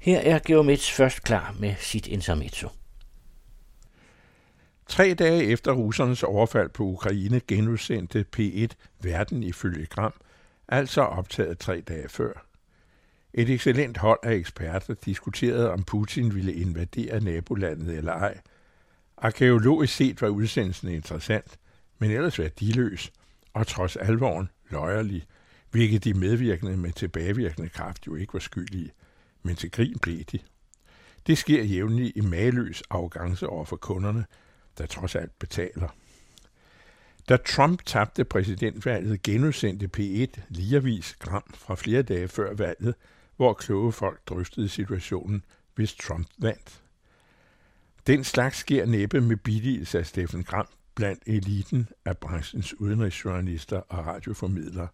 Her er Geomets først klar med sit intermezzo. Tre dage efter russernes overfald på Ukraine genudsendte P1 Verden ifølge Gram, altså optaget tre dage før. Et excellent hold af eksperter diskuterede, om Putin ville invadere nabolandet eller ej. Arkeologisk set var udsendelsen interessant, men ellers værdiløs, og trods alvoren løjerlig, hvilket de medvirkende med tilbagevirkende kraft jo ikke var skyldige. Men til grin blev de. Det sker jævnligt i mageløs arrogance over for kunderne, der trods alt betaler. Da Trump tabte præsidentvalget, genudsendte P1 ligevis gram fra flere dage før valget, hvor kloge folk drøftede situationen, hvis Trump vandt. Den slags sker næppe med billigelse af Steffen Gram blandt eliten af branchens udenrigsjournalister og radioformidlere.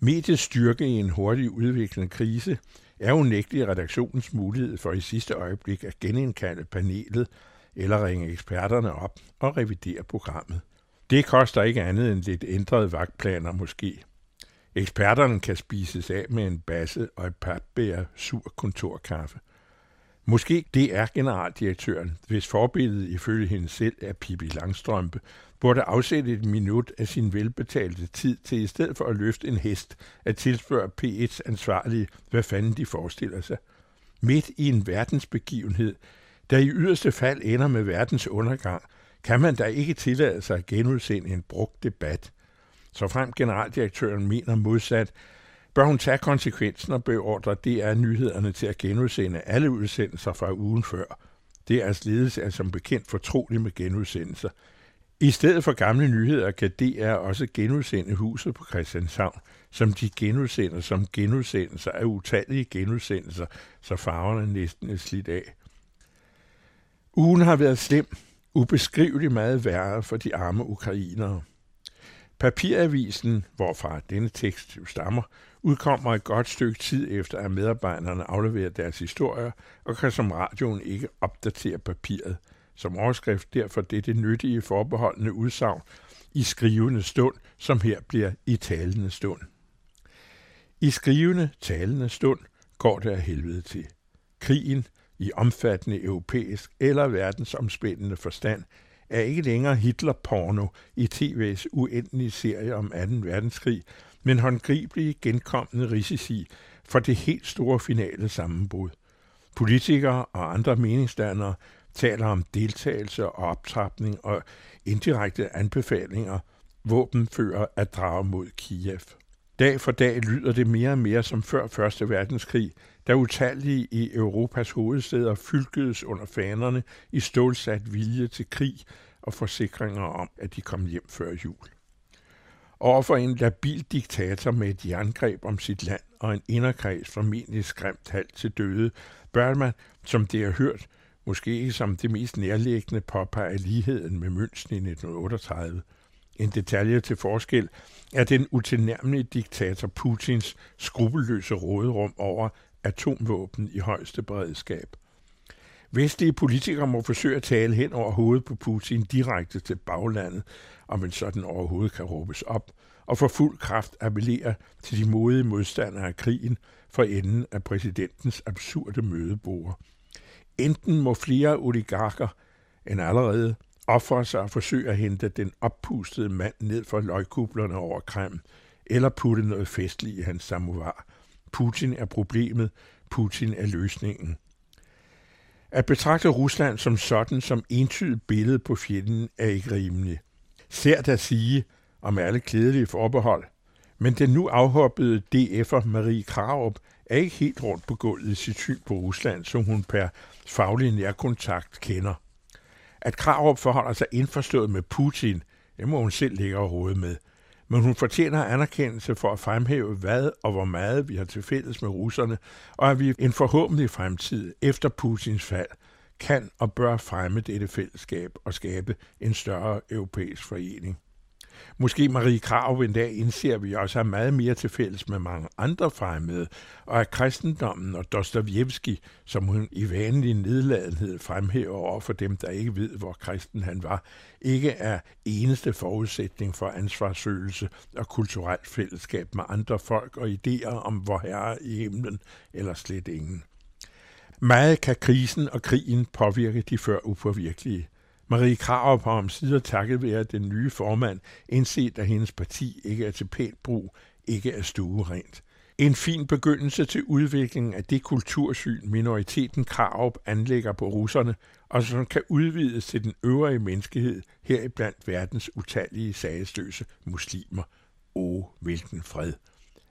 Mediets styrke i en hurtig udviklende krise er unægtelig redaktionens mulighed for i sidste øjeblik at genindkalde panelet eller ringe eksperterne op og revidere programmet. Det koster ikke andet end lidt ændrede vagtplaner måske. Eksperterne kan spises af med en basse og et papbær sur kontorkaffe. Måske det er generaldirektøren, hvis forbilledet ifølge hende selv er Pippi Langstrømpe, burde afsætte et minut af sin velbetalte tid til i stedet for at løfte en hest at tilspørge P1's ansvarlige, hvad fanden de forestiller sig. Midt i en verdensbegivenhed, der i yderste fald ender med verdens undergang, kan man da ikke tillade sig at genudsende en brugt debat. Så frem generaldirektøren mener modsat, bør hun tage konsekvensen og beordre DR nyhederne til at genudsende alle udsendelser fra ugen før. DR's ledelse er som bekendt fortrolig med genudsendelser. I stedet for gamle nyheder kan DR også genudsende huset på Christianshavn, som de genudsender som genudsendelser af utallige genudsendelser, så farverne næsten er slidt af. Ugen har været slem, ubeskriveligt meget værre for de arme ukrainere. Papiravisen, hvorfra denne tekst stammer, udkommer et godt stykke tid efter, at medarbejderne afleverer deres historier, og kan som radioen ikke opdatere papiret. Som overskrift derfor det nyttige forbeholdende udsagn i skrivende stund, som her bliver i talende stund. I skrivende, talende stund går det af helvede til. Krigen, i omfattende europæisk eller verdensomspændende forstand, er ikke længere Hitler-porno i tv's uendelige serie om 2. verdenskrig, men håndgribelige genkommende risici for det helt store finale sammenbrud. Politikere og andre meningsdannere taler om deltagelse og optrapning og indirekte anbefalinger, våbenfører at drage mod Kiev. Dag for dag lyder det mere og mere som før 1. verdenskrig, da utallige i Europas hovedsteder fylkedes under fanerne i stålsat vilje til krig og forsikringer om, at de kom hjem før jul. Overfor en labil diktator med et jerngreb om sit land og en inderkreds formentlig skræmt halvt til døde, bør man, som det er hørt, måske ikke som det mest nærliggende påpege ligheden med München i 1938. En detalje til forskel er den utilnærmelige diktator Putins skrupelløse råderum over atomvåben i højeste beredskab. Vestlige politikere må forsøge at tale hen over hovedet på Putin direkte til baglandet, om en sådan overhovedet kan råbes op, og for fuld kraft appellere til de modige modstandere af krigen for enden af præsidentens absurde mødebord. Enten må flere oligarker end allerede ofre sig og forsøge at hente den oppustede mand ned fra løgkublerne over Kreml, eller putte noget festligt i hans samovar. Putin er problemet, Putin er løsningen. At betragte Rusland som sådan som entydigt billede på fjenden er ikke rimeligt. Sært at sige, om alle klædelige forbehold, men den nu afhoppede DF'er Marie Krarup er ikke helt rundt på gulvet i sit syn på Rusland, som hun per faglig nærkontakt kender. At Krarup forholder sig indforstået med Putin, det må hun selv lægge overhovedet med. Men hun fortjener anerkendelse for at fremhæve, hvad og hvor meget vi har til fælles med russerne, og at vi en forhåbentlig fremtid efter Putins fald kan og bør fremme dette fællesskab og skabe en større europæisk forening. Måske Marie Krav en dag indser, at vi også har meget mere til fælles med mange andre fremmede, og at kristendommen og Dostojevski, som hun i vanlig nedladenhed fremhæver over for dem, der ikke ved, hvor kristen han var, ikke er eneste forudsætning for ansvarsøgelse og kulturelt fællesskab med andre folk og idéer om vor herre i himlen, eller slet ingen. Meget kan krisen og krigen påvirke de før upåvirkelige. Marie Krarup har om sider takket være den nye formand indset, at hendes parti ikke er til pænt brug, ikke er stuerent. En fin begyndelse til udviklingen af det kultursyn, minoriteten Krarup anlægger på russerne, og som kan udvides til den øvrige menneskehed, heriblandt verdens utallige sagesløse muslimer. O, hvilken fred!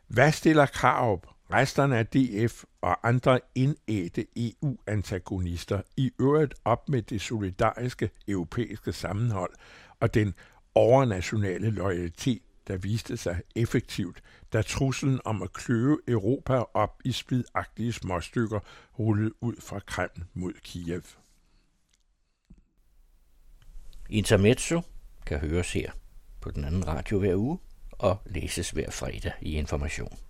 Hvad stiller Krarup, resterne af DF og andre indædte EU-antagonister i øvrigt op med det solidariske europæiske sammenhold og den overnationale loyalitet, der viste sig effektivt, da truslen om at kløve Europa op i splidagtige småstykker rullede ud fra Kreml mod Kiev. Intermezzo kan høres her på den anden radio hver uge og læses hver fredag i Information.